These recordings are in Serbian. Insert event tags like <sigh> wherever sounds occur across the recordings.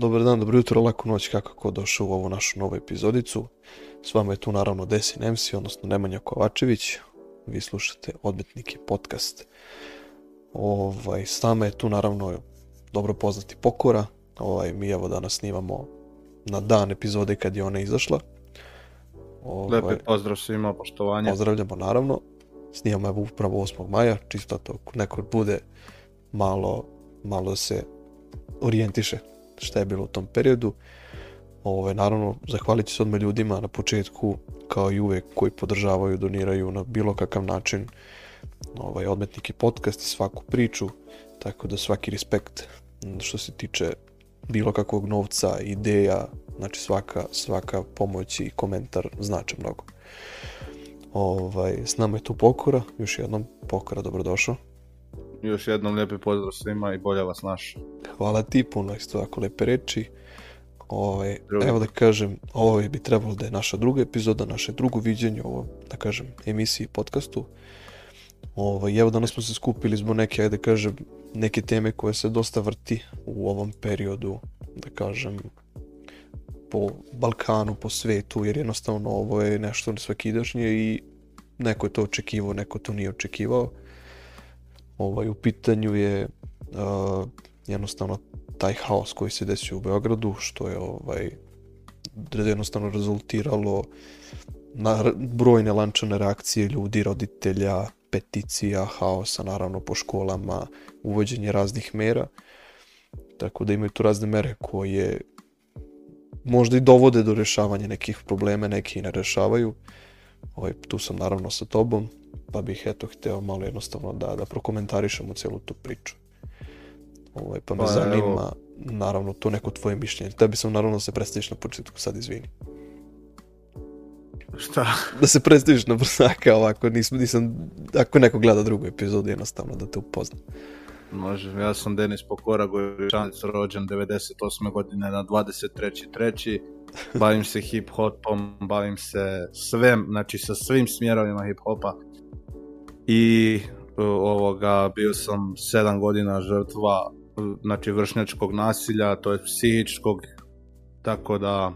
Dobar dan, dobro jutro, laku noć, kako ko došao u ovu našu novu epizodicu. S vama je tu naravno Desi Nemsi, odnosno Nemanja Kovačević. Vi slušate odmetnike podcast. Ovaj, s nama je tu naravno dobro poznati Pokora. Ovaj, mi evo danas snimamo na dan epizode kad je ona izašla. Ovaj, Lepi pozdrav svima, poštovanje. Pozdravljamo naravno. Snimamo je upravo 8. maja, čisto to neko bude malo, malo se orijentiše šta je bilo u tom periodu. Ove, naravno, zahvaliti se odmah ljudima na početku, kao i uvijek koji podržavaju, doniraju na bilo kakav način ovaj, odmetnik i podcast i svaku priču, tako da svaki respekt što se tiče bilo kakvog novca, ideja, znači svaka, svaka pomoć i komentar znači mnogo. Ovaj, s nama je tu Pokora, još jednom Pokora, dobrodošao. Još jednom lijepi pozdrav svima i bolja vas naš. Hvala ti puno isto tako lijepe reči. Ovaj, evo da kažem, ovo bi trebalo da je naša druga epizoda, naše drugo viđenje ovo, da kažem, emisiji podcastu. Ovo, ovaj, evo danas smo se skupili zbog neke, da kažem, neke teme koje se dosta vrti u ovom periodu, da kažem, po Balkanu, po svetu, jer jednostavno ovo je nešto svakidašnje i neko je to očekivao, neko to nije očekivao. Ovaj, u pitanju je e, jednostavno taj haos koji se desio u Beogradu, što je ovaj, jednostavno rezultiralo na brojne lančane reakcije ljudi, roditelja, peticija, haosa naravno po školama, uvođenje raznih mera. Tako da imaju tu razne mere koje možda i dovode do rješavanja nekih problema, neki i ne rješavaju. Ovaj, tu sam naravno sa tobom, pa bih eto htio malo jednostavno da, da u cijelu tu priču. Ovaj, pa me pa, zanima, naravno, to neko tvoje mišljenje. Tebi sam naravno da se predstaviš na početku, sad izvini. Šta? <laughs> Da se predstaviš na brzaka ovako, nisam, ako neko gleda drugu epizodu, jednostavno da te upoznam. Može, ja sam Denis Pokora, goričanac rođen 98. godine na 23.3. Bavim se hip hopom, bavim se svem, znači sa svim smjerovima hip hopa. I e, ovoga, bio sam 7 godina žrtva e, znači vršnjačkog nasilja, to je psihičkog, tako da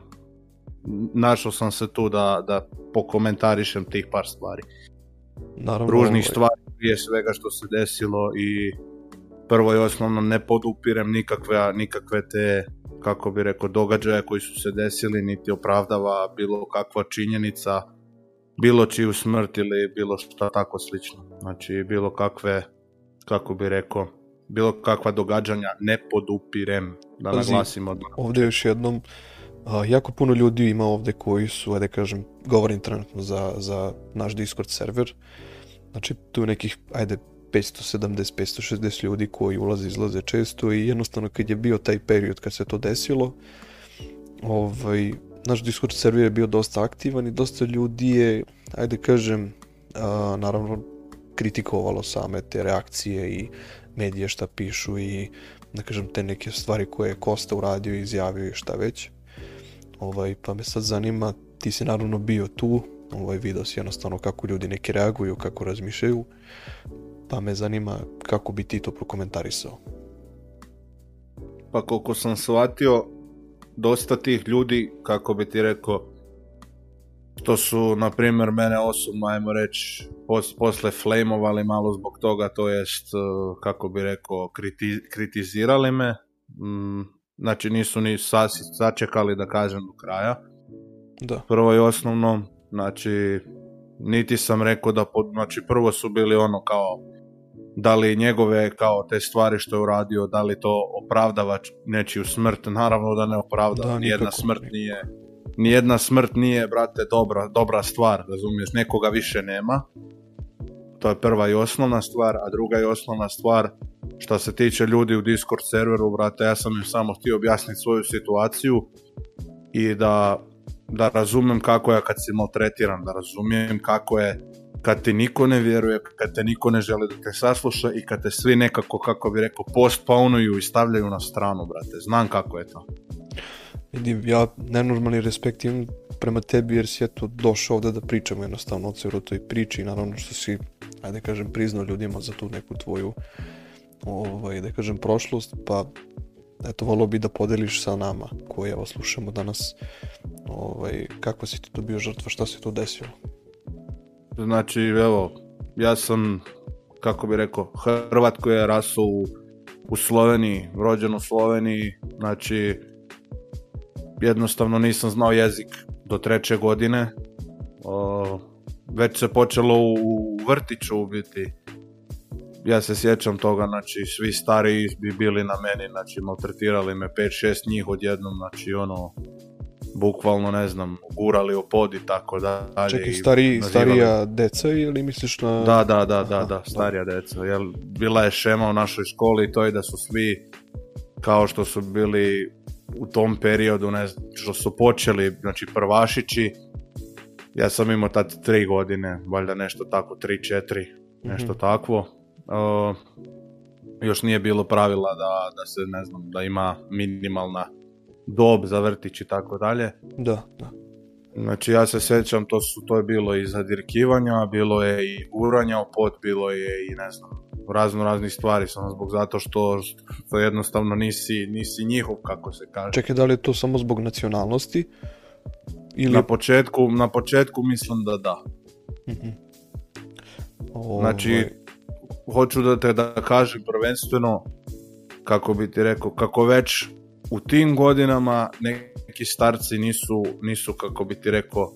našao sam se tu da, da pokomentarišem tih par stvari. Naravno, Ružnih ovaj. stvari prije svega što se desilo i prvo i osnovno ne podupirem nikakve, nikakve te kako bi rekao događaje koji su se desili niti opravdava bilo kakva činjenica bilo čiju smrt ili bilo što tako slično znači bilo kakve kako bi rekao bilo kakva događanja ne podupirem da Pazi, naglasimo ovdje još jednom jako puno ljudi ima ovdje koji su ajde kažem govorim trenutno za, za naš Discord server znači tu nekih ajde 570-560 ljudi koji ulaze izlaze često i jednostavno kad je bio taj period kad se to desilo ovaj, naš Discord server je bio dosta aktivan i dosta ljudi je, ajde kažem, naravno kritikovalo same te reakcije i medije šta pišu i da kažem te neke stvari koje je Kosta uradio i izjavio i šta već. Ovaj, pa me sad zanima, ti si naravno bio tu, ovaj, video si jednostavno kako ljudi neki reaguju, kako razmišljaju, pa me zanima kako bi ti to prokomentarisao. Pa koliko sam shvatio, dosta tih ljudi, kako bi ti rekao, to su, na primjer, mene osobno, ajmo reći, pos, posle flamovali malo zbog toga, to jest, e, kako bi rekao, kritizirali me. Mm, znači, nisu ni sas, sačekali, da kažem, do kraja. Da. Prvo i osnovno, znači, niti sam rekao da, znači, prvo su bili ono kao, da li njegove kao te stvari što je uradio, da li to opravdava nečiju smrt, naravno da ne opravdava, nijedna smrt nije nijedna smrt nije, brate, dobra, dobra stvar, razumiješ, nekoga više nema, to je prva i osnovna stvar, a druga i osnovna stvar, što se tiče ljudi u Discord serveru, brate, ja sam im samo htio objasniti svoju situaciju i da, da razumijem kako je kad si maltretiran, da razumijem kako je kad ti niko ne vjeruje, kad te niko ne želi da te sasluša i kad te svi nekako, kako bi rekao, postpawnuju i stavljaju na stranu, brate. Znam kako je to. Vidim, ja nenormalni respekt imam prema tebi jer si eto došao ovde da pričamo jednostavno o toj priči i naravno što si, ajde kažem, priznao ljudima za tu neku tvoju, ovaj, da kažem, prošlost, pa eto, volio bi da podeliš sa nama koji evo slušamo danas ovaj, kako si ti to bio žrtva, šta se tu desilo. Znači, evo, ja sam, kako bi rekao, Hrvat koji je raso u, u Sloveniji, rođen u Sloveniji, znači, jednostavno nisam znao jezik do treće godine. već se počelo u, vrtiću biti. Ja se sjećam toga, znači svi stariji bi bili na meni, znači maltretirali me 5-6 njih odjednom, znači ono, bukvalno, ne znam, gurali u pod i tako dalje. Čekaj, starija deca ili misliš na... Da, da, da, da, da starija djeca. deca. Jel, bila je šema u našoj školi to je da su svi, kao što su bili u tom periodu, ne znam, što su počeli, znači prvašići, ja sam imao tad tri godine, valjda nešto tako, tri, četiri, mhm. nešto takvo. još nije bilo pravila da, da se, ne znam, da ima minimalna dob za vrtić i tako dalje. Da, da. Znači ja se sjećam, to, su, to je bilo i zadirkivanja, bilo je i uranja u pot, bilo je i ne znam, razno raznih stvari, samo zbog zato što, što jednostavno nisi, nisi njihov, kako se kaže. Čekaj, da li je to samo zbog nacionalnosti? Ili... Na, početku, na početku mislim da da. mm znači, hoću da te da kažem prvenstveno, kako bi ti rekao, kako već u tim godinama neki starci nisu, nisu kako bi ti rekao,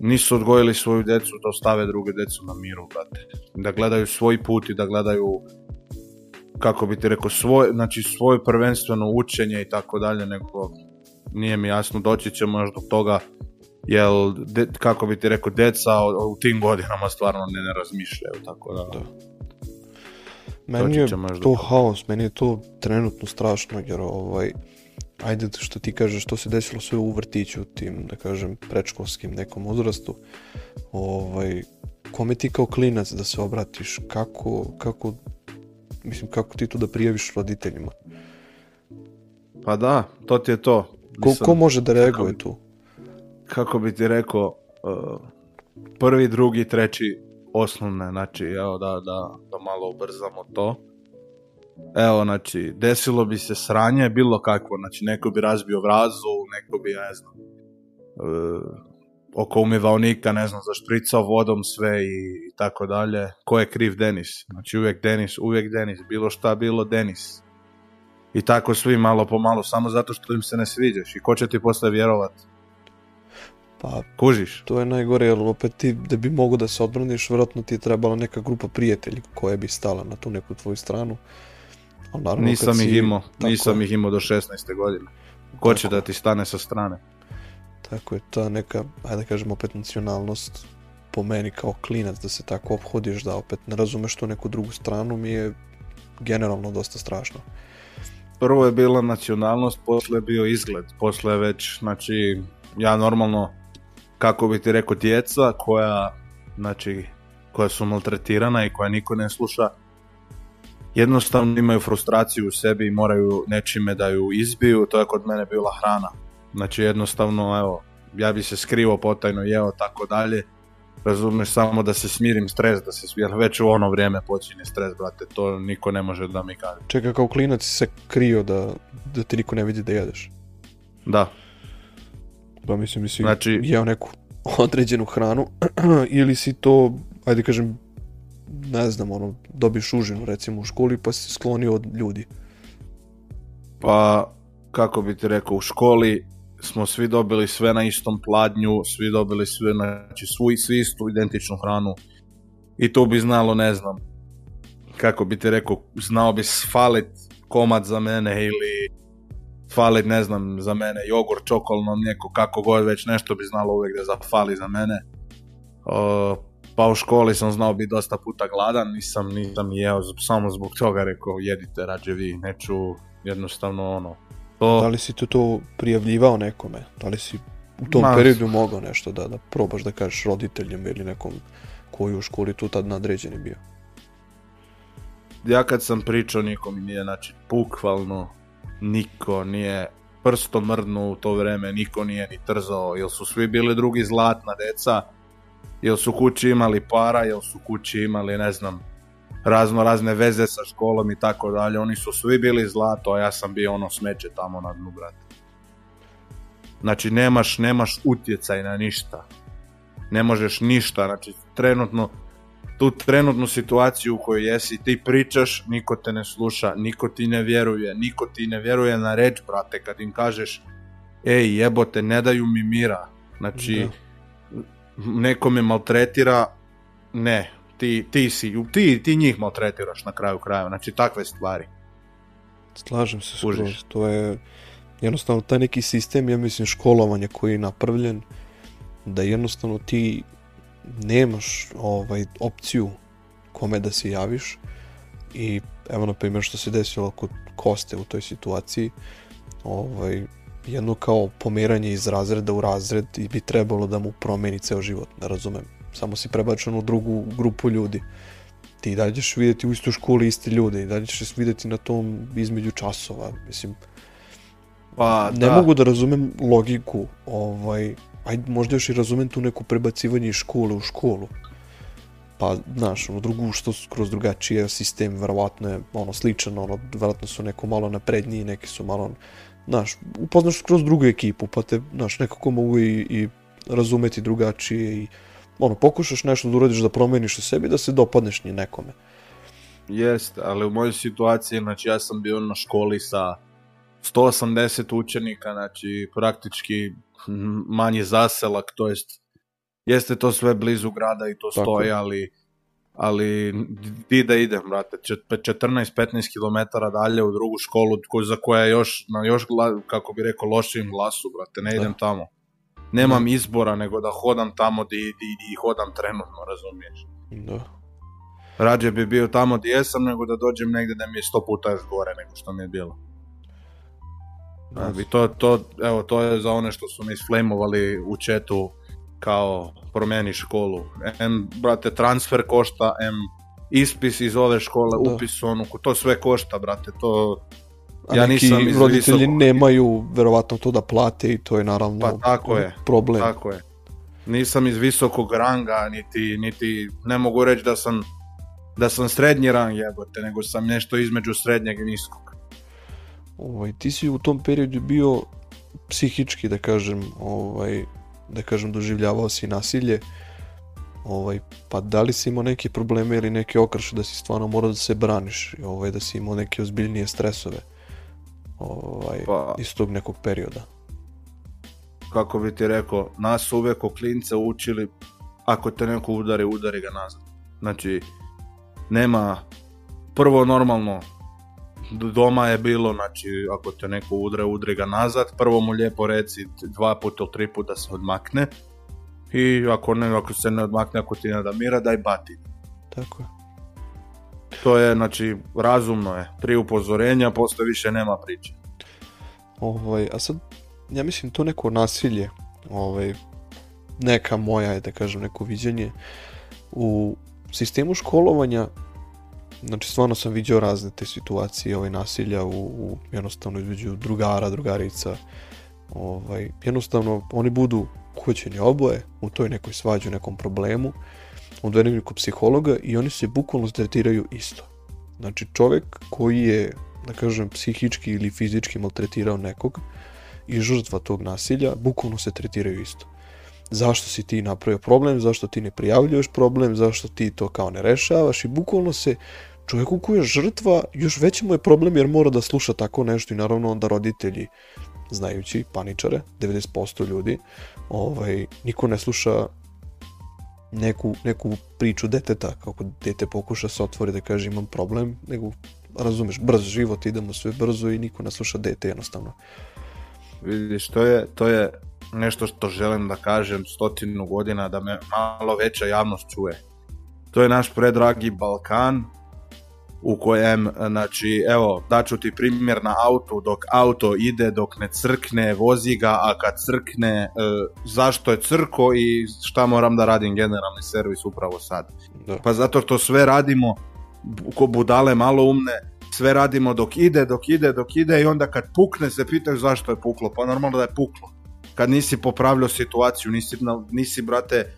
nisu odgojili svoju djecu da ostave druge djecu na miru, brate. Da gledaju svoj put i da gledaju kako bi ti rekao, znači svoje prvenstveno učenje i tako dalje, nego nije mi jasno, doći ćemo još do toga, jel kako bi ti rekao, djeca u, tim godinama stvarno ne, razmišljaju, tako da. Meni je to haos, meni je to trenutno strašno jer ovaj, ajde što ti kažeš što se desilo sve u vrtiću tim da kažem predškolskim nekom uzrastu ovaj, kome ti kao klinac da se obratiš kako, kako mislim kako ti to da prijaviš roditeljima pa da, to ti je to ko, može da reaguje tu kako bi ti rekao eh, prvi, drugi, treći osnovne, znači evo da, da, da malo ubrzamo to. Evo, znači, desilo bi se sranje, bilo kakvo, znači, neko bi razbio vrazu, neko bi, ne znam, e, oko umivaonika, ne znam, zašpricao vodom sve i, tako dalje. Ko je kriv Denis? Znači, uvijek Denis, uvijek Denis, bilo šta bilo Denis. I tako svi malo po malo, samo zato što im se ne sviđaš. I ko će ti posle vjerovati? Pa, Kužiš? To je najgore, jer opet ti, da bi mogo da se odbraniš, vjerojatno ti je trebala neka grupa prijatelji koja bi stala na tu neku tvoju stranu. naravno, nisam ih imao, nisam ih imao do 16. godine. Ko će da ti stane sa strane? Tako je, ta neka, ajde da kažem opet nacionalnost, po meni kao klinac da se tako obhodiš, da opet ne razumeš tu neku drugu stranu, mi je generalno dosta strašno. Prvo je bila nacionalnost, posle je bio izgled, posle je već, znači, ja normalno kako bi ti rekao, djeca koja, znači, koja su maltretirana i koja niko ne sluša, jednostavno imaju frustraciju u sebi i moraju nečime da ju izbiju, to je kod mene bila hrana. Znači jednostavno, evo, ja bi se skrivo potajno jeo, tako dalje, razumiješ samo da se smirim stres, da se jer već u ono vrijeme počinje stres, brate, to niko ne može da mi kaže. Čekaj, kao klinac se krio da, da ti niko ne vidi da jedeš? Da, pa mislim, mislim, znači- neku <laughs> određenu hranu <clears throat> ili si to, ajde kažem, ne znam, ono, dobiš užinu recimo u školi pa si sklonio od ljudi. Pa, kako bi ti rekao, u školi smo svi dobili sve na istom pladnju, svi dobili sve, znači svi, svi istu identičnu hranu i to bi znalo, ne znam, kako bi ti rekao, znao bi sfalit komad za mene ili fali, ne znam, za mene jogurt, čokolno neko kako god, već nešto bi znalo uvijek da fali za mene. pa u školi sam znao biti dosta puta gladan, nisam, nisam jeo, samo zbog toga rekao jedite rađe vi, neću jednostavno ono. To... Da li si tu to prijavljivao nekome? Da li si u tom periodu mogao nešto da, da probaš da kažeš roditeljem ili nekom koji u školi tu tad nadređeni bio? Ja kad sam pričao nikom nije znači pukvalno niko nije prsto mrdnu u to vreme, niko nije ni trzao, jel su svi bili drugi zlatna deca, jel su kući imali para, jel su kući imali, ne znam, razno razne veze sa školom i tako dalje, oni su svi bili zlato, a ja sam bio ono smeće tamo na dnu, brate. Znači, nemaš, nemaš utjecaj na ništa. Ne možeš ništa, znači, trenutno tu trenutnu situaciju u kojoj jesi, ti pričaš, niko te ne sluša, niko ti ne vjeruje, niko ti ne vjeruje na reč, brate, kad im kažeš, ej, jebote, ne daju mi mira, znači, da. neko me maltretira, ne, ti, ti si, ti, ti njih maltretiraš na kraju krajeva, znači, takve stvari. Slažem se skoro, to je jednostavno taj neki sistem, ja mislim, školovanje koji je napravljen, da jednostavno ti nemaš ovaj, opciju kome da se javiš i evo na primjer što se desilo kod Koste u toj situaciji ovaj, jedno kao pomeranje iz razreda u razred i bi trebalo da mu promeni ceo život, ne razumem samo si prebačen u drugu grupu ljudi ti dalje ćeš vidjeti u istoj školi iste ljude i dalje ćeš vidjeti na tom između časova mislim pa, ne mogu da razumem logiku ovaj, ajde možda još i razumem tu neku prebacivanje iz škole u školu. Pa, znaš, ono, drugu, što su kroz drugačije sistem, verovatno je, ono, sličan, ono, verovatno su neko malo napredniji, neki su malo, znaš, upoznaš kroz drugu ekipu, pa te, znaš, nekako mogu i, i razumeti drugačije i, ono, pokušaš nešto da uradiš da promeniš u sebi, da se dopadneš ni nekome. Jest, ali u mojoj situaciji, znači, ja sam bio na školi sa 180 učenika, znači praktički manji zaselak, to jest jeste to sve blizu grada i to Tako. stoji, ali ali da idem, brate, 14-15 km dalje u drugu školu za koja još, na još, kako bi rekao, lošim glasu, brate, ne idem tamo. Nemam izbora nego da hodam tamo di, di, hodam trenutno, razumiješ? Da. Rađe bi bio tamo gdje jesam nego da dođem negdje da mi je sto puta još gore nego što mi je bilo to, to, evo, to je za one što su mi isflamovali u četu kao promijeni školu. M, brate, transfer košta, M, ispis iz ove škole, upis onu, to sve košta, brate, to... A ja neki nisam roditelji nemaju verovatno to da plate i to je naravno pa, tako je, problem. Tako je. Nisam iz visokog ranga, niti, niti ne mogu reći da sam da sam srednji rang jebote, nego sam nešto između srednjeg i niskog. Ovaj, ti si u tom periodu bio psihički, da kažem, ovaj, da kažem, doživljavao si nasilje, ovaj, pa da li si imao neke probleme ili neke okrše da si stvarno morao da se braniš, ovaj, da si imao neke ozbiljnije stresove ovaj, pa, iz tog nekog perioda? Kako bi ti rekao, nas uvek o klince učili, ako te neko udari, udari ga nazad. Znači, nema prvo normalno doma je bilo, znači ako te neko udre, udri ga nazad, prvo mu lijepo reci dva puta ili tri puta se odmakne i ako, ne, ako se ne odmakne, ako ti ne da mira, daj bati. Tako je. To je, znači, razumno je. Tri upozorenja, posto više nema priče. Ovaj, a sad, ja mislim, to neko nasilje, ovaj, neka moja, da kažem, neko viđenje, u sistemu školovanja Znači, stvarno sam vidio razne te situacije ovaj, nasilja u, jednostavno između drugara, drugarica. Ovaj, jednostavno, oni budu kućeni oboje u toj nekoj svađi, u nekom problemu, odvedeni kod psihologa i oni se bukvalno tretiraju isto. Znači, čovjek koji je, da kažem, psihički ili fizički maltretirao nekog i žrtva tog nasilja, bukvalno se tretiraju isto zašto si ti napravio problem, zašto ti ne prijavljuješ problem, zašto ti to kao ne rešavaš i bukvalno se čovjeku koji je žrtva, još veći mu je problem jer mora da sluša tako nešto i naravno onda roditelji, znajući paničare, 90% ljudi, ovaj, niko ne sluša neku, neku priču deteta, kako dete pokuša se otvori da kaže imam problem, nego razumeš, brz, život, idemo sve brzo i niko ne sluša dete jednostavno. Vidiš, to je, to je nešto što želim da kažem stotinu godina da me malo veća javnost čuje. To je naš predragi Balkan u kojem, znači, evo, daću ti primjer na autu, dok auto ide, dok ne crkne, vozi ga, a kad crkne, e, zašto je crko i šta moram da radim generalni servis upravo sad. Pa zato što sve radimo, ko budale malo umne, sve radimo dok ide, dok ide, dok ide i onda kad pukne se pitaš zašto je puklo, pa normalno da je puklo kad nisi popravljao situaciju, nisi, nisi brate,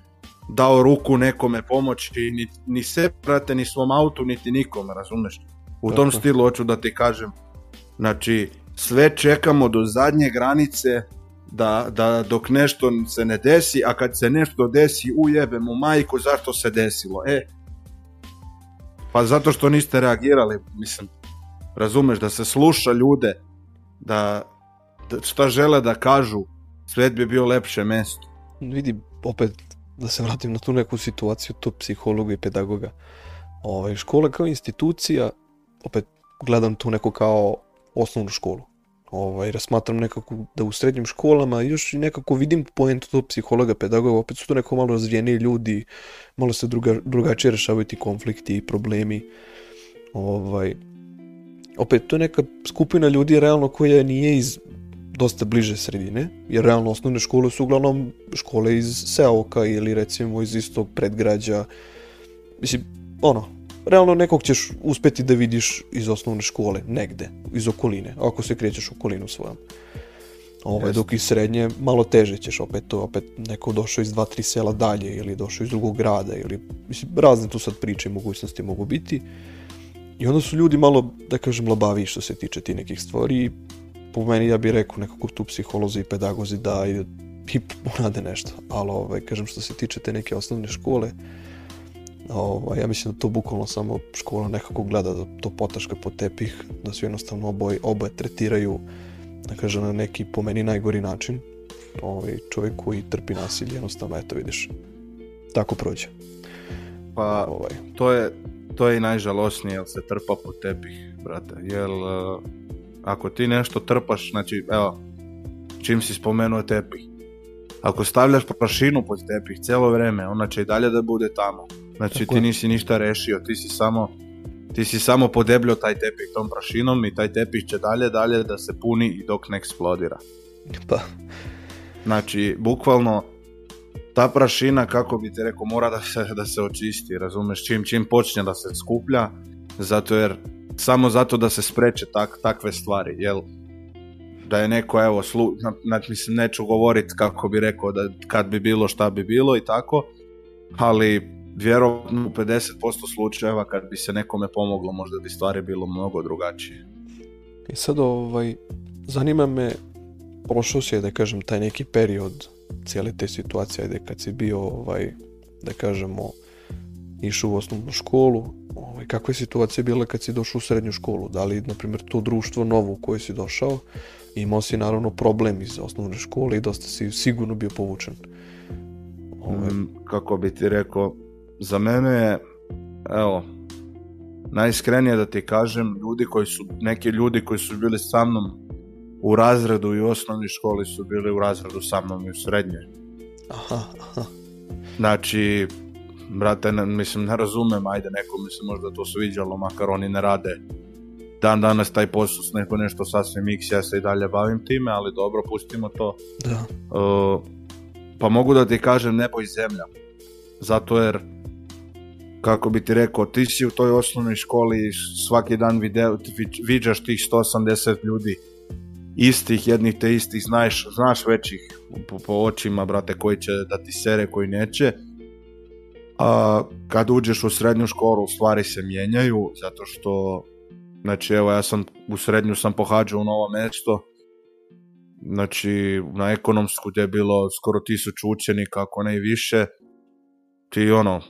dao ruku nekome pomoći, ni, ni se, brate, ni svom autu, niti nikome razumeš? U tom stilu hoću da ti kažem. Znači, sve čekamo do zadnje granice da, da dok nešto se ne desi, a kad se nešto desi, ujebe mu majku, zašto se desilo? E, pa zato što niste reagirali, mislim, razumeš, da se sluša ljude, da, da šta žele da kažu, svet bi bio lepše mesto. Vidi, opet da se vratim na tu neku situaciju to psihologa i pedagoga. Ove, ovaj, škola kao institucija, opet gledam tu neko kao osnovnu školu. Ovaj, rasmatram nekako da u srednjim školama još nekako vidim pojentu to psihologa, pedagoga, opet su to neko malo razvijeniji ljudi, malo se druga, drugačije rešavaju ti konflikti i problemi. Ovaj, opet to je neka skupina ljudi realno koja nije iz dosta bliže sredine, jer realno osnovne škole su uglavnom škole iz seoka ili recimo iz istog predgrađa. Mislim, ono, realno nekog ćeš uspeti da vidiš iz osnovne škole, negde, iz okoline, ako se krećeš okolinu svojom. Ovaj, dok iz srednje malo teže ćeš opet to, opet neko došao iz dva, tri sela dalje ili došao iz drugog grada ili mislim, razne tu sad priče i mogućnosti mogu biti. I onda su ljudi malo, da kažem, labaviji što se tiče ti nekih stvari po meni ja bih rekao nekako tu psiholozi i pedagozi da i, i urade nešto, ali ovaj, kažem što se tiče te neke osnovne škole, ovaj, ja mislim da to bukvalno samo škola nekako gleda da to potaška po tepih, da se jednostavno oboje, tretiraju da kažem na neki po meni najgori način ovaj, čovjek koji trpi nasilje jednostavno eto vidiš tako prođe pa ovaj. to je to je i najžalosnije jer se trpa po tepih brate jer ako ti nešto trpaš, znači, evo, čim si spomenuo tepih. Ako stavljaš prašinu pod tepih cijelo vrijeme, ona će i dalje da bude tamo. Znači ti nisi ništa rešio, ti si samo ti si samo podebljao taj tepih tom prašinom i taj tepih će dalje, dalje da se puni i dok ne eksplodira. Pa. Znači, bukvalno ta prašina, kako bi ti rekao, mora da se, da se očisti, razumeš, čim, čim počne da se skuplja, zato jer samo zato da se spreče tak, takve stvari, jel da je neko, evo, slu, znači, mislim, neću govoriti kako bi rekao da kad bi bilo, šta bi bilo i tako, ali vjerovatno u 50% slučajeva kad bi se nekome pomoglo, možda bi stvari bilo mnogo drugačije. I e sad, ovaj, zanima me, prošao si je, da kažem, taj neki period cijele te situacije, kad si bio, ovaj, da kažemo, išao u osnovnu školu, ovaj, kakva je situacija bila kad si došao u srednju školu, da li, na primjer, to društvo novo u koje si došao, imao si naravno problem iz osnovne škole i dosta si sigurno bio povučen. Ovaj... Mm, kako bi ti rekao, za mene je, evo, najiskrenije da ti kažem, ljudi koji su, neki ljudi koji su bili sa mnom u razredu i u osnovnoj školi su bili u razredu sa mnom i u srednjoj. Aha, aha. Znači, brate, mislim, ne razumem, ajde, mi se možda to sviđalo, makar oni ne rade dan danas taj posao s neko nešto sasvim x, ja se i dalje bavim time, ali dobro, pustimo to. Da. pa mogu da ti kažem ne boj zemlja. Zato jer, kako bi ti rekao, ti si u toj osnovnoj školi svaki dan video, viđaš tih 180 ljudi istih, jednih te istih, znaš, znaš većih po, po očima, brate, koji će da ti sere, koji neće a, kad uđeš u srednju školu stvari se mijenjaju zato što znači evo ja sam u srednju sam pohađao u novo mesto znači na ekonomsku gdje je bilo skoro tisuću učenika ako ne i više ti ono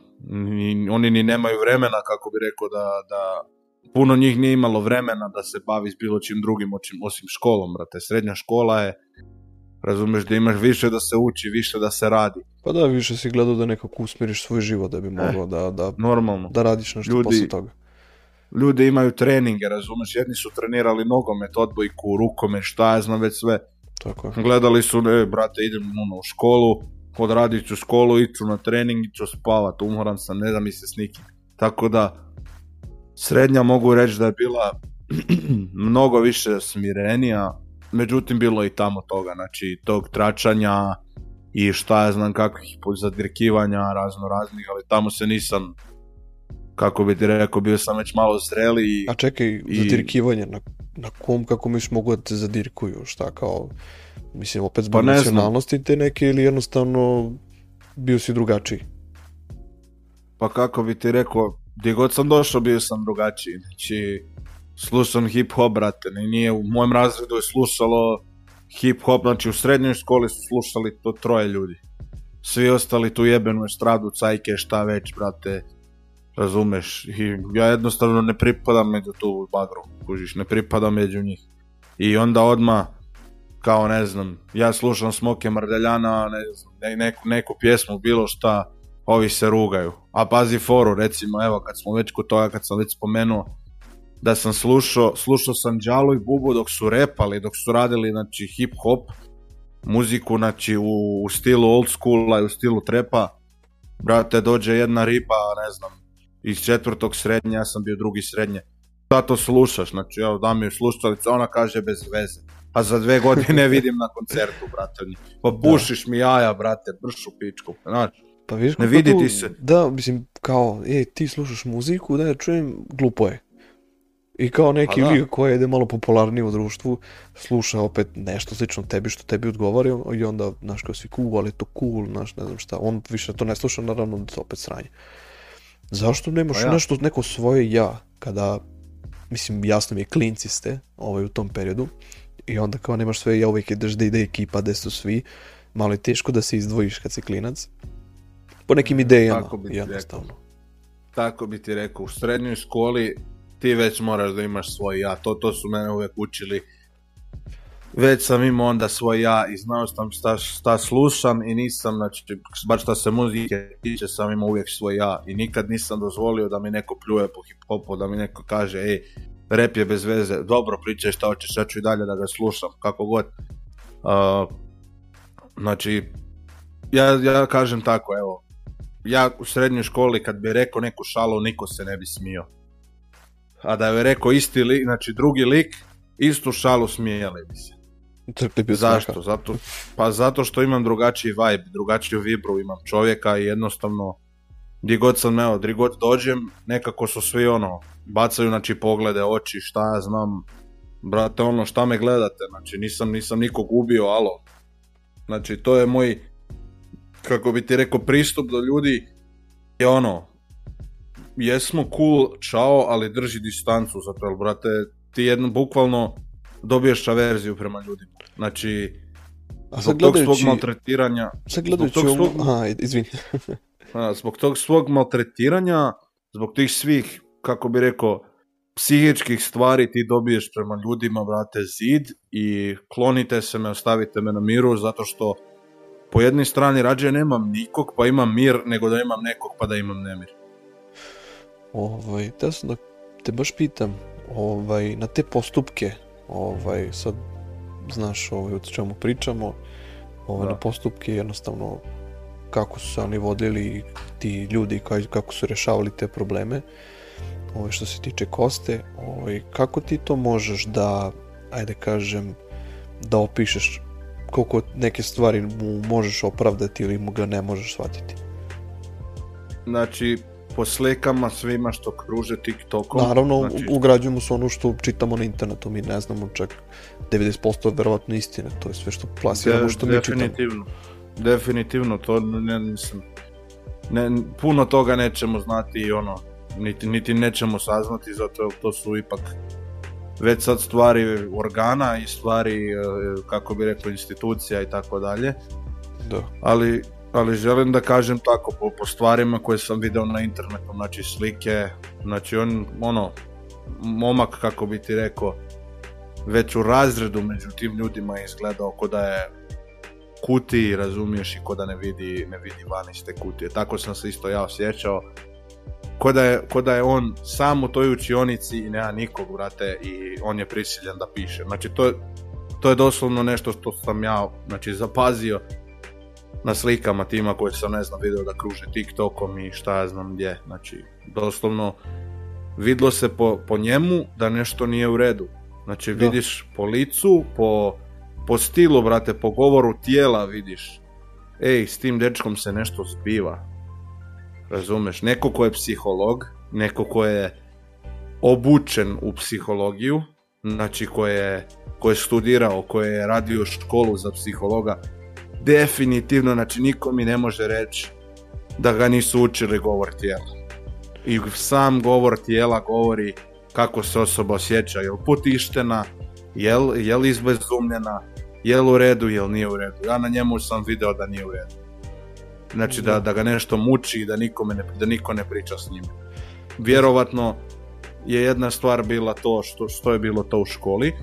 oni ni nemaju vremena kako bi rekao da, da puno njih nije imalo vremena da se bavi s bilo čim drugim osim školom brate srednja škola je Razumeš da imaš više da se uči, više da se radi. Pa da, više si gledao da nekako usmiriš svoj život da bi eh, mogao da, da, normalno. da radiš nešto ljudi, posle toga. Ljudi imaju treninge, razumeš, jedni su trenirali nogomet, odbojku, rukomet, šta ja znam već sve. Tako je. Gledali su, ne, brate, idem ono, u školu, odradit ću školu, iću na trening, iću spavat, umoram sam, ne da mi se s nikim. Tako da, srednja mogu reći da je bila <clears throat> mnogo više smirenija, međutim bilo i tamo toga, znači tog tračanja i šta ja znam kakvih zadirkivanja razno raznih, ali tamo se nisam kako bi ti rekao, bio sam već malo zreli. i... A čekaj, i... zadirkivanje, na, na kom kako miš mogu da te zadirkuju, šta kao, mislim opet zbog pa nacionalnosti te neke ili jednostavno bio si drugačiji? Pa kako bi ti rekao, gdje god sam došao bio sam drugačiji, znači slušam hip hop, brate, nije u mojem razredu je slušalo hip hop, znači u srednjoj školi su slušali to troje ljudi. Svi ostali tu jebenu estradu, cajke, šta već, brate, razumeš, i ja jednostavno ne pripadam među tu bagru, kužiš, ne pripadam među njih. I onda odma kao ne znam, ja slušam Smoke mrdeljana ne znam, neku, neku pjesmu, bilo šta, ovi se rugaju. A pazi foru, recimo, evo, kad smo već kod toga, kad sam već spomenuo, da sam slušao, slušao sam Đalo i Bubu dok su repali, dok su radili znači, hip hop muziku znači, u, stilu old schoola i u stilu trepa. Brate, dođe jedna ripa, ne znam, iz četvrtog srednje, ja sam bio drugi srednje. Šta to slušaš? Znači, ja dam joj slušalicu, ona kaže bez veze. A pa za dve godine <laughs> vidim na koncertu, brate. Pa bušiš mi jaja, brate, bršu pičku. Znači, pa ne vidi ti se. Da, mislim, kao, ej ti slušaš muziku, da ja čujem, glupo je. I kao neki pa lik koji je malo popularniji u društvu, sluša opet nešto slično tebi što tebi odgovara i onda, znaš, kao svi cool, ali to cool, znaš, ne znam šta. On više to ne sluša, naravno da opet sranje. Zašto nemaš pa ja. nešto, neko svoje ja, kada, mislim, jasno mi je, klinci ste ovaj, u tom periodu, i onda kao nemaš svoje ja, uvijek ideš da ide ekipa, da su svi, malo je teško da se izdvojiš kad si klinac. Po nekim e, idejama, Tako bi ti jednostavno. Tako bi ti rekao, u srednjoj školi ti već moraš da imaš svoj ja, to, to su mene uvijek učili. Već sam imao onda svoj ja i znao sam šta, šta slušam i nisam, znači, baš šta se muzike tiče, sam imao uvijek svoj ja i nikad nisam dozvolio da mi neko pljuje po hip-hopu, da mi neko kaže, ej, rep je bez veze, dobro pričaj šta hoćeš, ja ću i dalje da ga slušam, kako god. Uh, znači, ja, ja kažem tako, evo, ja u srednjoj školi kad bi rekao neku šalu, niko se ne bi smio a da je rekao isti lik, znači drugi lik, istu šalu smijeli bi se. Zašto? Zato, pa zato što imam drugačiji vibe, drugačiju vibru imam čovjeka i jednostavno gdje god sam, evo, gdje god dođem, nekako su svi ono, bacaju znači poglede, oči, šta ja znam, brate ono, šta me gledate, znači nisam, nisam nikog ubio, alo. Znači to je moj, kako bi ti rekao, pristup do ljudi je ono, jesmo cool, čao, ali drži distancu zato, jer brate, ti jedno, bukvalno dobiješ averziju prema ljudima. Znači, A zbog tog svog maltretiranja... Sad svog... <laughs> zbog tog svog maltretiranja, zbog tih svih, kako bi rekao, psihičkih stvari ti dobiješ prema ljudima, brate, zid i klonite se me, ostavite me na miru, zato što po jednoj strani rađe nemam nikog pa imam mir, nego da imam nekog pa da imam nemir. Ovaj, te da te baš pitam ovaj, na te postupke, ovaj, sad znaš ovaj, o čemu pričamo, ovaj, na postupke jednostavno kako su se oni vodili ti ljudi, kako su rješavali te probleme ovaj, što se tiče koste, ovaj, kako ti to možeš da, ajde kažem, da opišeš koliko neke stvari mu možeš opravdati ili mu ga ne možeš shvatiti? Znači, po slekama, svima što kruže TikTokom. Naravno, znači... ugrađujemo se ono što čitamo na internetu, mi ne znamo čak 90% verovatno istine, to je sve što plasiramo, što mi čitamo. Definitivno, definitivno, to ne mislim, ne, puno toga nećemo znati i ono, niti, niti nećemo saznati, zato to su ipak već sad stvari organa i stvari, e, kako bi rekao, institucija i tako dalje. Da. Ali ali želim da kažem tako, po, po stvarima koje sam video na internetu, znači slike, znači on, ono, momak, kako bi ti rekao, već u razredu među tim ljudima je izgledao ko da je kuti, razumiješ, i ko da ne vidi, ne vidi van iz te kutije. Tako sam se isto ja osjećao. Ko da, je, on sam u toj učionici i nema nikog, vrate i on je prisiljen da piše. Znači, to, to je doslovno nešto što sam ja znači, zapazio na slikama tima koje sam ne znam vidio da kruže TikTokom i šta ja znam gdje. Znači, doslovno vidlo se po, po njemu da nešto nije u redu. Znači, vidiš po licu, po, po stilu, brate, po govoru tijela vidiš. Ej, s tim dečkom se nešto zbiva. Razumeš? Neko ko je psiholog, neko ko je obučen u psihologiju, znači ko je, ko je studirao, ko je radio školu za psihologa, definitivno, znači niko mi ne može reći da ga nisu učili govor tijela. I sam govor tijela govori kako se osoba osjeća, jel putištena, jel, jel izbezumljena, li u redu, jel nije u redu. Ja na njemu sam video da nije u redu. Znači da, da ga nešto muči i da, ne, da niko ne priča s njim, Vjerovatno je jedna stvar bila to što, što je bilo to u školi,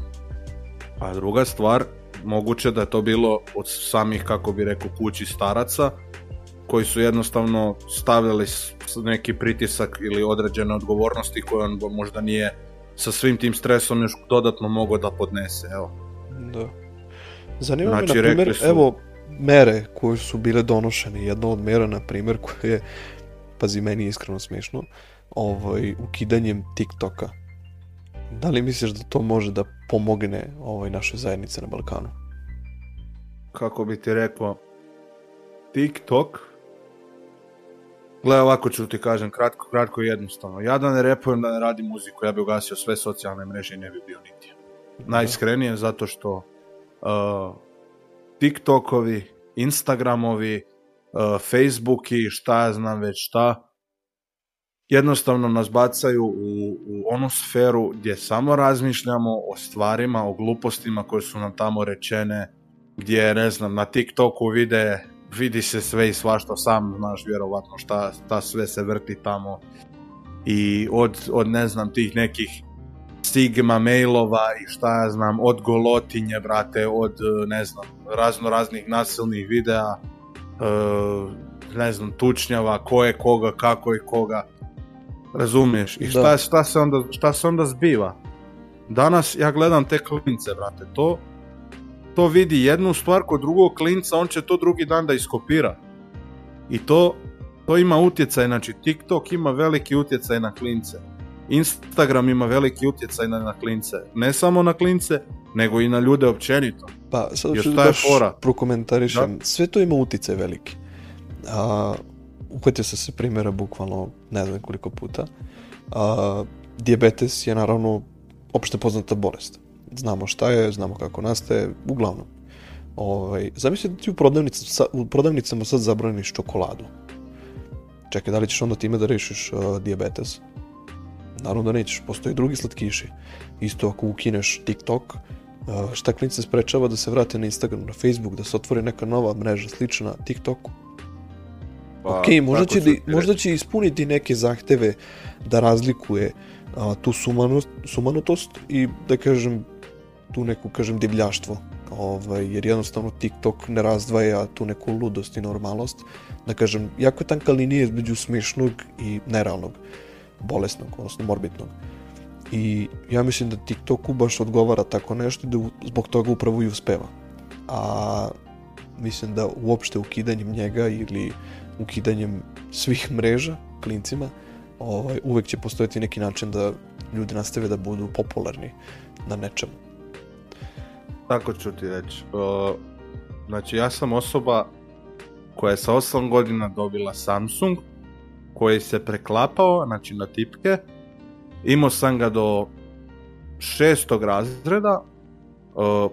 a druga stvar moguće da je to bilo od samih, kako bi rekao, kući staraca, koji su jednostavno stavljali neki pritisak ili određene odgovornosti koje on možda nije sa svim tim stresom još dodatno mogao da podnese, evo. Da. Zanima znači, me, na primjer, su... evo, mere koje su bile donošene, jedna od mera, na primjer, koja je, pazi, meni iskreno smiješno, ovaj, ukidanjem TikToka. Da li misliš da to može da pomogne ovoj našoj zajednici na Balkanu. Kako bi ti rekao, TikTok, Gle, ovako ću ti kažem, kratko, kratko i jednostavno. Ja da ne repujem, da ne radim muziku, ja bi ugasio sve socijalne mreže i ne bi bio niti. Mhm. Najiskrenije, zato što uh, TikTokovi, Instagramovi, uh, Facebooki, šta ja znam već šta, jednostavno nas bacaju u, u onu sferu gdje samo razmišljamo o stvarima, o glupostima koje su nam tamo rečene, gdje, ne znam, na TikToku vide, vidi se sve i svašta, sam znaš vjerovatno šta, šta sve se vrti tamo i od, od ne znam tih nekih stigma mailova i šta ja znam, od golotinje, brate, od ne znam, razno raznih nasilnih videa, e, ne znam, tučnjava, ko je koga, kako je koga. Razumiješ? I šta, se onda, zbiva? Danas ja gledam te klince, brate, to, to vidi jednu stvar kod drugog klinca, on će to drugi dan da iskopira. I to, to ima utjecaj, znači TikTok ima veliki utjecaj na klince. Instagram ima veliki utjecaj na, na klince. Ne samo na klince, nego i na ljude općenito. Pa, sad ću da Sve to ima utjecaj veliki. A, uhvatio sam se primjera bukvalno ne znam koliko puta. Uh, diabetes je naravno opšte poznata bolest. Znamo šta je, znamo kako nastaje, uglavnom. Ovaj, zamisli da ti u, prodavnicama, u prodavnicama sad zabraniš čokoladu. Čekaj, da li ćeš onda time da rešiš uh, diabetes? Naravno da nećeš, postoji drugi slatkiši. Isto ako ukineš TikTok, uh, šta sprečava da se vrate na Instagram, na Facebook, da se otvori neka nova mreža slična TikToku pa ok, možda će, ispuniti neke zahteve da razlikuje tu sumanost, sumanutost i da kažem tu neku kažem divljaštvo ovaj, jer jednostavno TikTok ne razdvaja tu neku ludost i normalnost. da kažem, jako je tanka linija između smišnog i nerealnog bolesnog, odnosno morbidnog. i ja mislim da TikToku baš odgovara tako nešto da zbog toga upravo i uspeva a mislim da uopšte ukidanjem njega ili ukidanjem svih mreža klincima, ovaj, uvek će postojati neki način da ljudi nastave da budu popularni na nečemu. Tako ću ti reći. znači, ja sam osoba koja je sa 8 godina dobila Samsung, koji se preklapao, znači na tipke. Imao sam ga do šestog razreda,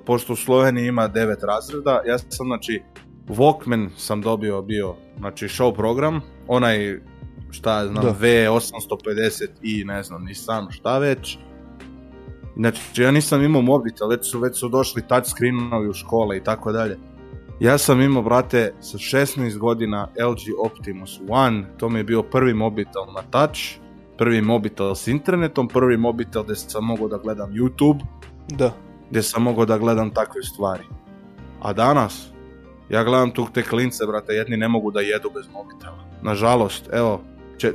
pošto u Sloveniji ima devet razreda, ja sam znači Walkman sam dobio bio, znači show program, onaj šta znam, da. V850 i ne znam, ni sam šta već. Znači, ja nisam imao mobitel, već su, već su došli screenovi u škole i tako dalje. Ja sam imao, brate, sa 16 godina LG Optimus One, to mi je bio prvi mobitel na touch, prvi mobitel s internetom, prvi mobitel gdje sam mogao da gledam YouTube, da. gdje sam mogao da gledam takve stvari. A danas, ja gledam tu te klince, brate, jedni ne mogu da jedu bez mobitela. Nažalost, evo,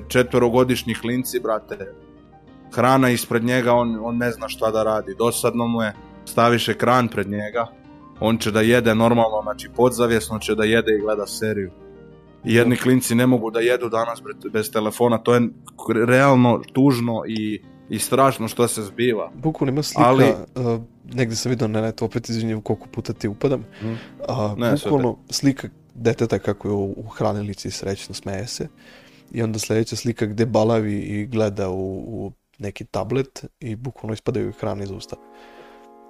četverogodišnji klinci, brate, hrana ispred njega, on, on ne zna šta da radi. Dosadno mu je, staviš ekran pred njega, on će da jede normalno, znači podzavjesno će da jede i gleda seriju. I jedni klinci ne mogu da jedu danas bez telefona, to je realno tužno i i strašno što se zbiva. buku ima slika, ali... Uh, negdje sam vidio ne to opet izvinjam koliko puta ti upadam, mm. uh, ne, te... slika deteta kako je u hranilici srećno smeje se i onda sljedeća slika gdje balavi i gleda u, neki tablet i bukvalno ispadaju hrane iz usta.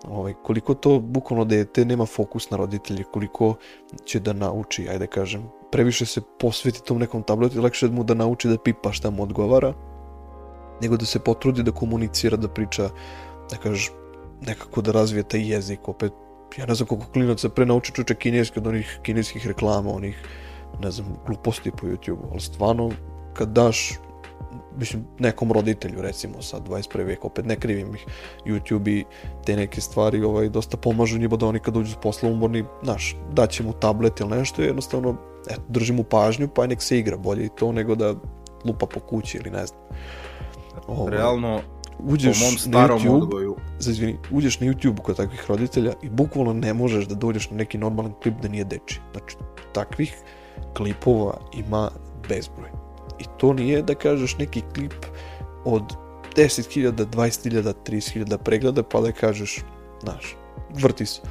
Ovaj, koliko to bukvalno dete nema fokus na roditelje, koliko će da nauči, ajde kažem, previše se posveti tom nekom tabletu i lakše mu da nauči da pipa šta mu odgovara, nego da se potrudi da komunicira, da priča, da kaže, nekako da razvije taj jezik, opet, ja ne znam koliko klinaca pre nauči čuče kineski od onih kineskih reklama, onih, ne znam, gluposti po YouTube-u, ali stvarno, kad daš mislim, nekom roditelju, recimo, sad 21. vijek, opet ne krivim ih, YouTube i te neke stvari ovaj, dosta pomažu njima da oni kad uđu s posla umorni, znaš, daće mu tablet ili nešto, jednostavno, eto, drži mu pažnju, pa nek se igra bolje i to nego da lupa po kući ili ne znam. Realno, uđeš po mom starom na YouTube, odgoju... Za izvini, uđeš na YouTube kod takvih roditelja i bukvalno ne možeš da dođeš na neki normalan klip da nije deči. Znači, takvih klipova ima bezbroj. I to nije da kažeš neki klip od 10.000, 20.000, 30.000 pregleda pa da kažeš, znaš, vrti se.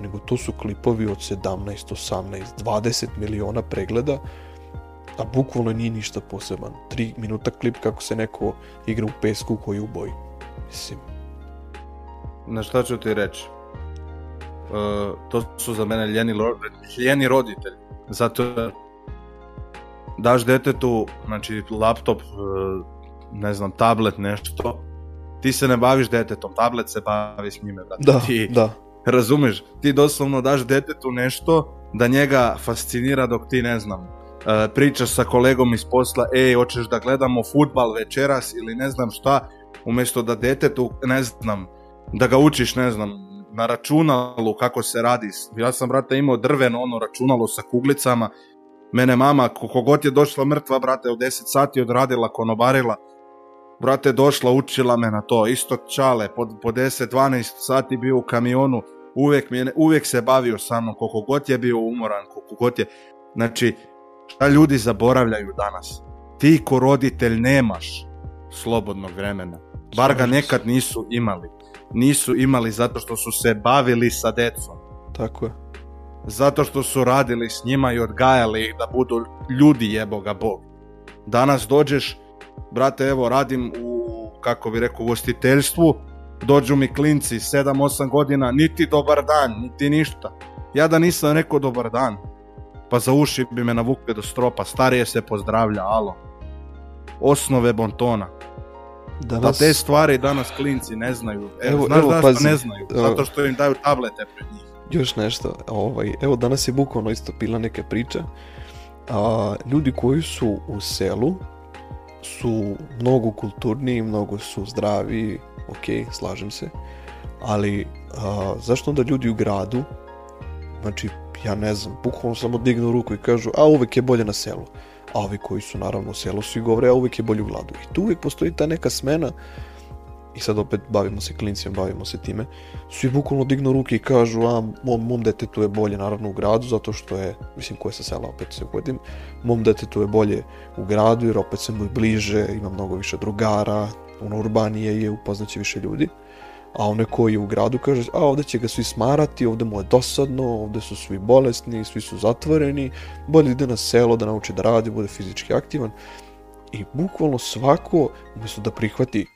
Nego to su klipovi od 17, 18, 20 miliona pregleda a bukvalno nije ništa poseban. Tri minuta klip kako se neko igra u pesku koji uboji. Mislim. Na šta ću ti reći? E, to su za mene ljeni, ljeni roditelji. Zato daš detetu, znači laptop, e, ne znam, tablet, nešto, ti se ne baviš detetom, tablet se bavi s njime, brate. Da, ti, da. Razumeš, ti doslovno daš detetu nešto da njega fascinira dok ti ne znam, E, pričaš sa kolegom iz posla, ej, hoćeš da gledamo futbal večeras ili ne znam šta, umjesto da detetu, ne znam, da ga učiš, ne znam, na računalu kako se radi. Ja sam, brate, imao drveno ono računalo sa kuglicama, mene mama, god je došla mrtva, brate, u 10 sati odradila, konobarila, brate, došla, učila me na to, isto čale, po, deset 10-12 sati bio u kamionu, uvijek, se bavio sa mnom, koliko god je bio umoran, koliko god je, znači, Šta ljudi zaboravljaju danas? Ti ko roditelj nemaš slobodnog vremena. Bar ga nekad nisu imali. Nisu imali zato što su se bavili sa decom. Tako je. Zato što su radili s njima i odgajali ih da budu ljudi jeboga bog. Danas dođeš, brate evo radim u, kako bi rekao, u dođu mi klinci 7-8 godina, niti dobar dan, niti ništa. Ja da nisam rekao dobar dan, pa za uši bi me navukli do stropa, starije se pozdravlja, alo. Osnove bontona. Da, te stvari danas klinci ne znaju. E, evo, znaš ne znaju, zato što im daju tablete pred njih. Još nešto, ovaj, evo danas je bukvalno isto pila neke priče. ljudi koji su u selu su mnogo kulturniji, mnogo su zdravi, ok, slažem se. Ali zašto onda ljudi u gradu, znači ja ne znam, bukvalno samo dignu ruku i kažu, a uvek je bolje na selu. A ovi koji su naravno u selu su i govore, a uvek je bolje u gladu. I tu uvijek postoji ta neka smena, i sad opet bavimo se klincima, bavimo se time, svi bukvalno dignu ruke i kažu, a mom, dete je bolje naravno u gradu, zato što je, mislim koje se sela opet se uvodim, mom tu je bolje u gradu jer opet se mu je bliže, ima mnogo više drugara, on urbanije je, upoznaće više ljudi a one koji u gradu kaže, a ovdje će ga svi smarati, ovdje mu je dosadno, ovdje su svi bolesni, svi su zatvoreni, bolje ide na selo da nauči da radi, bude fizički aktivan. I bukvalno svako, umjesto da prihvati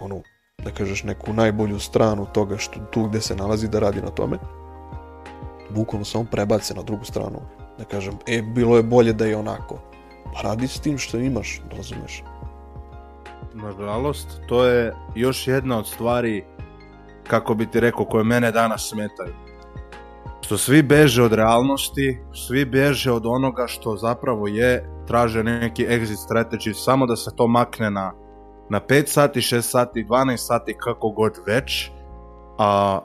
onu, da kažeš, neku najbolju stranu toga što tu gdje se nalazi da radi na tome, bukvalno samo prebace na drugu stranu. Da kažem, e, bilo je bolje da je onako. Pa radi s tim što imaš, razumeš. Nažalost, to je još jedna od stvari kako bi ti rekao, koje mene danas smetaju. Što svi beže od realnosti, svi beže od onoga što zapravo je, traže neki exit strategy, samo da se to makne na, na 5 sati, 6 sati, 12 sati, kako god već, a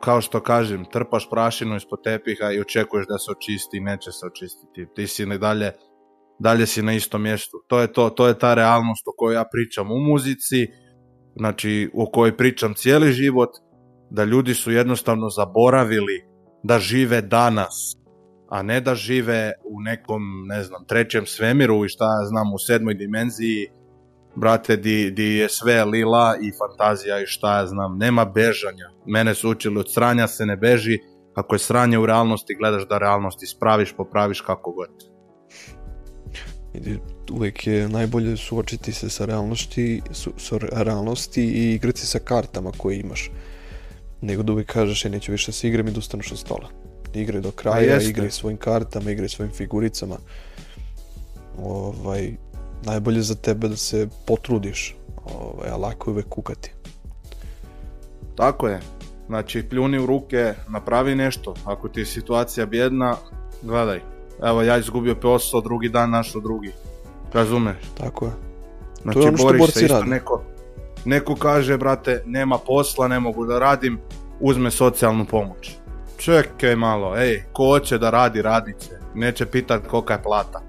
kao što kažem, trpaš prašinu ispod tepiha i očekuješ da se očisti, neće se očistiti. Ti si dalje, dalje si na istom mjestu. To je to, to je ta realnost o kojoj ja pričam u muzici, znači o kojoj pričam cijeli život, da ljudi su jednostavno zaboravili da žive danas, a ne da žive u nekom, ne znam, trećem svemiru i šta ja znam, u sedmoj dimenziji, brate, di, di je sve lila i fantazija i šta ja znam, nema bežanja. Mene su učili od sranja se ne beži, ako je sranje u realnosti, gledaš da realnost ispraviš, popraviš kako god uvijek je najbolje suočiti se sa realnosti, sa realnosti i igrati sa kartama koje imaš. Nego da uvijek kažeš, ja e, neću više se igram i dostanuš od stola. Igraj do pa kraja, igraj svojim kartama, igraj svojim figuricama. Ovaj, najbolje za tebe da se potrudiš, ovaj, a lako je uvijek kukati. Tako je. Znači, pljuni u ruke, napravi nešto. Ako ti je situacija bjedna, gledaj. Evo, ja izgubio posao, drugi dan našo drugi Razumeš? Tako je. Znači, to je ono što boriš se neko, neko kaže, brate, nema posla, ne mogu da radim, uzme socijalnu pomoć. Čekaj malo, ej, ko hoće da radi, radice Neće pitat kolika je plata.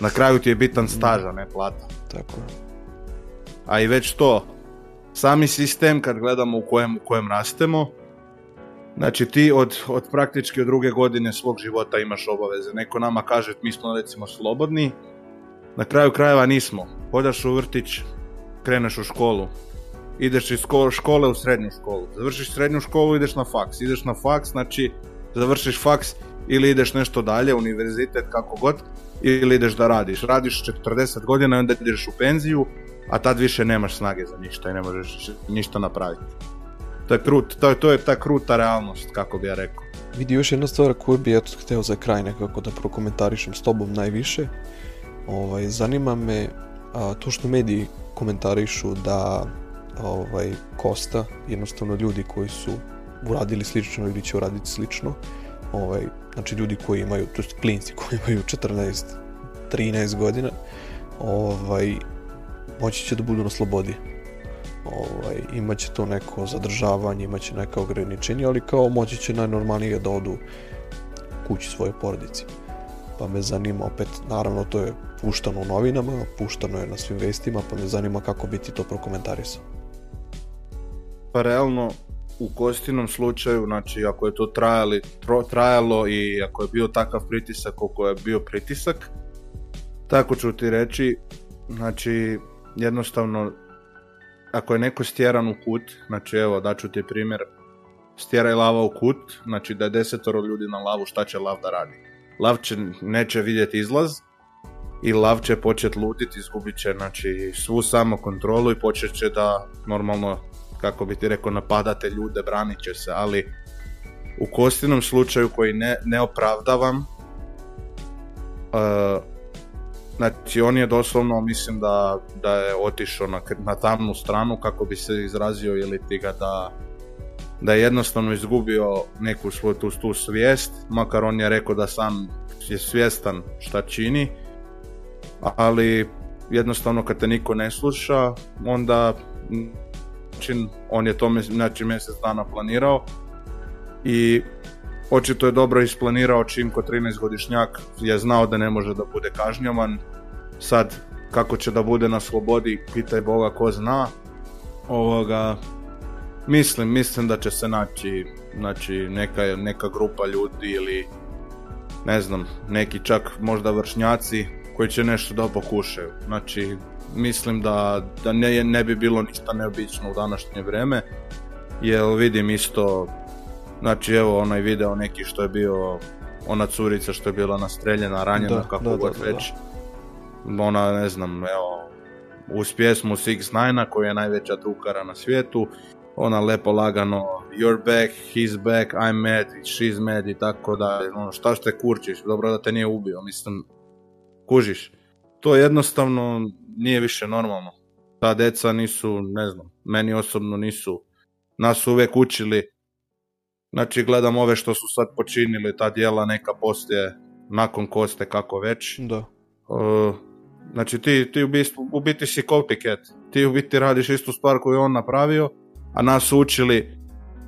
Na kraju ti je bitan staž, a ne plata. Tako A i već to, sami sistem kad gledamo u kojem, u kojem rastemo, Znači ti od, od praktički od druge godine svog života imaš obaveze. Neko nama kaže mi smo recimo slobodni, na kraju krajeva nismo. Hodaš u vrtić, kreneš u školu, ideš iz škole u srednju školu, završiš srednju školu, ideš na faks, ideš na faks, znači završiš faks ili ideš nešto dalje, univerzitet, kako god, ili ideš da radiš. Radiš 40 godina i onda ideš u penziju, a tad više nemaš snage za ništa i ne možeš ništa napraviti. To je, krut, to, je, to je ta kruta realnost, kako bi ja rekao. Vidi još jedna stvar koju bi ja htio za kraj nekako da prokomentarišem s tobom najviše Ovaj, zanima me to što mediji komentarišu da ovaj, Kosta, jednostavno ljudi koji su uradili slično ili će uraditi slično, ovaj, znači ljudi koji imaju, to klinci koji imaju 14, 13 godina, ovaj, moći će da budu na slobodi. Ovaj, imaće to neko zadržavanje, imaće neka ograničenja, ali kao moći će najnormalnije da odu kući svoje porodici. Pa me zanima opet, naravno to je puštano u novinama, puštano je na svim vestima, pa me zanima kako biti to prokomentarisao. Pa realno, u Kostinom slučaju, znači ako je to trajali, trajalo i ako je bio takav pritisak koliko je bio pritisak, tako ću ti reći, znači jednostavno ako je neko stjeran u kut, znači evo daću ti primjer, stjeraj lava u kut, znači da je desetoro ljudi na lavu, šta će lav da radi? Lav će, neće vidjeti izlaz, i lav će počet luditi, izgubit će znači, svu samokontrolu i počet će da normalno, kako bi ti rekao, napadate ljude, branit će se, ali u Kostinom slučaju koji ne, ne opravdavam, eh, znači on je doslovno, mislim da, da je otišao na, na tamnu stranu kako bi se izrazio ili ti ga da da je jednostavno izgubio neku svoju tu, tu svijest, makar on je rekao da sam je svjestan šta čini, ali jednostavno kad te niko ne sluša, onda on je to znači, mjesec dana planirao i očito je dobro isplanirao čim ko 13-godišnjak je znao da ne može da bude kažnjavan. Sad, kako će da bude na slobodi, pitaj Boga ko zna. Ovoga, mislim, mislim da će se naći znači, neka, neka grupa ljudi ili ne znam, neki čak možda vršnjaci koji će nešto da pokušaju. Znači, mislim da, da ne, ne bi bilo ništa neobično u današnje vreme, jer vidim isto, znači evo onaj video neki što je bio, ona curica što je bila nastreljena, ranjena, kako da, god već. Ona, ne znam, evo, uz pjesmu Six Nine-a koja je najveća tukara na svijetu, ona lepo lagano, you're back, he's back, I'm mad, she's mad i tako da, ono, šta ste kurčiš, dobro da te nije ubio, mislim, Kužiš, to jednostavno nije više normalno. Ta deca nisu, ne znam, meni osobno nisu, nas uvijek učili. Znači, gledam ove što su sad počinili, ta dijela neka poslije, nakon koste, kako već. Da. znači, ti, ti u, biti si copycat. Ti u biti radiš istu stvar koju je on napravio, a nas su učili,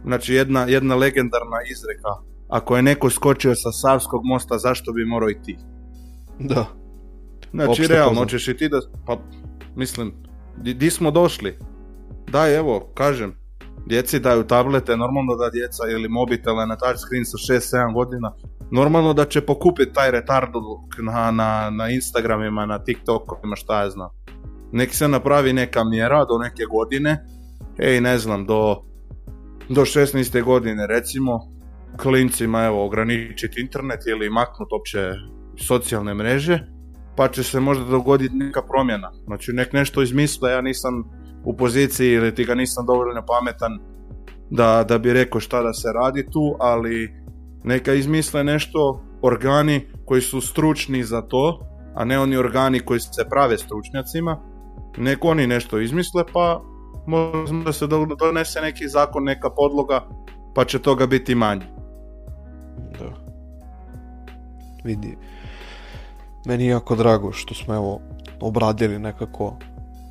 znači, jedna, jedna legendarna izreka. Ako je neko skočio sa Savskog mosta, zašto bi morao i ti? Da. Znači, realno, hoćeš i ti da... Pa, mislim, di, smo došli? Daj, evo, kažem, djeci daju tablete, normalno da djeca ili mobitele na screen sa 6-7 godina, normalno da će pokupiti taj retard na, na, na Instagramima, na TikTokovima, šta ja znam. Nek se napravi neka mjera do neke godine, ej ne znam, do, do 16. godine recimo, klincima evo ograničiti internet ili maknut opće socijalne mreže pa će se možda dogoditi neka promjena. Znači nek nešto izmisle, ja nisam u poziciji ili ti ga nisam dovoljno pametan da, da bi rekao šta da se radi tu, ali neka izmisle nešto organi koji su stručni za to, a ne oni organi koji se prave stručnjacima, neko oni nešto izmisle pa možda se donese neki zakon, neka podloga, pa će toga biti manje. Da. Vidi, meni je jako drago što smo evo obradili nekako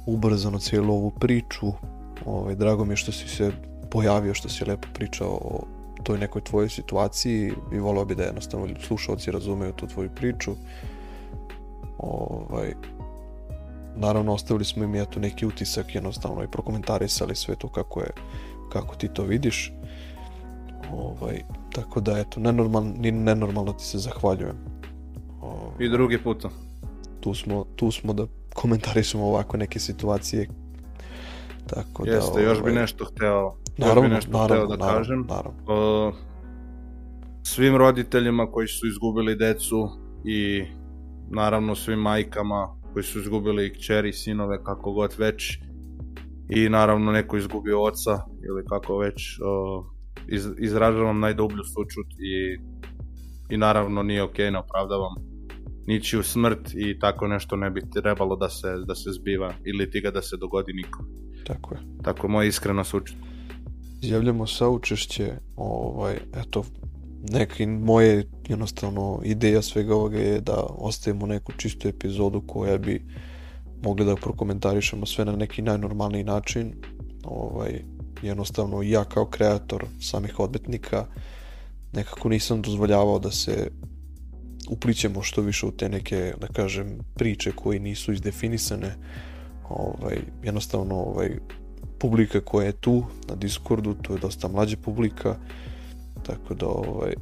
ubrzano cijelu ovu priču. Ovaj, drago mi je što si se pojavio, što si lepo pričao o toj nekoj tvojoj situaciji i volio bi da jednostavno slušalci razumeju tu tvoju priču. Ovaj, naravno ostavili smo im eto neki utisak jednostavno i prokomentarisali sve to kako je kako ti to vidiš ovaj, tako da eto nenormal, nenormalno ti se zahvaljujem i drugi puta. Tu smo, tu smo da komentarišemo ovako neke situacije. Tako da, Jeste, još bi ovaj, nešto hteo, naravno, bi hteo da kažem. svim roditeljima koji su izgubili decu i naravno svim majkama koji su izgubili kćeri, sinove, kako god već i naravno neko izgubio oca ili kako već izražavam najdublju sučut i, i naravno nije ok, ne opravdavam u smrt i tako nešto ne bi trebalo da se, da se zbiva ili ti ga da se dogodi nikom. Tako je. Tako moje iskreno sučit. Izjavljamo saučešće, ovaj, eto, neki moje jednostavno ideja svega ovoga je da ostavimo neku čistu epizodu koja bi mogli da prokomentarišemo sve na neki najnormalniji način. Ovaj, jednostavno ja kao kreator samih odbetnika nekako nisam dozvoljavao da se uplićemo što više u te neke, da kažem, priče koje nisu izdefinisane. Ovaj, jednostavno, ovaj, publika koja je tu na Discordu, to je dosta mlađa publika, tako da ovaj,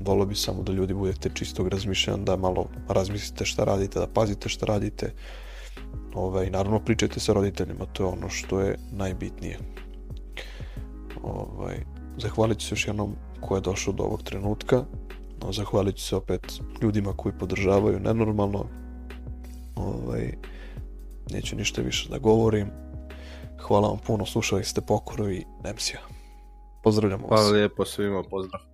volio bi samo da ljudi budete čistog razmišljena, da malo razmislite šta radite, da pazite šta radite, ovaj, naravno pričajte sa roditeljima, to je ono što je najbitnije. Ovaj, zahvalit ću se još jednom ko je došao do ovog trenutka, no, zahvalit ću se opet ljudima koji podržavaju nenormalno. Ovaj, neću ništa više da govorim. Hvala vam puno, slušali ste pokorovi i pozdravljam Pozdravljamo vas. Hvala lijepo svima, pozdrav.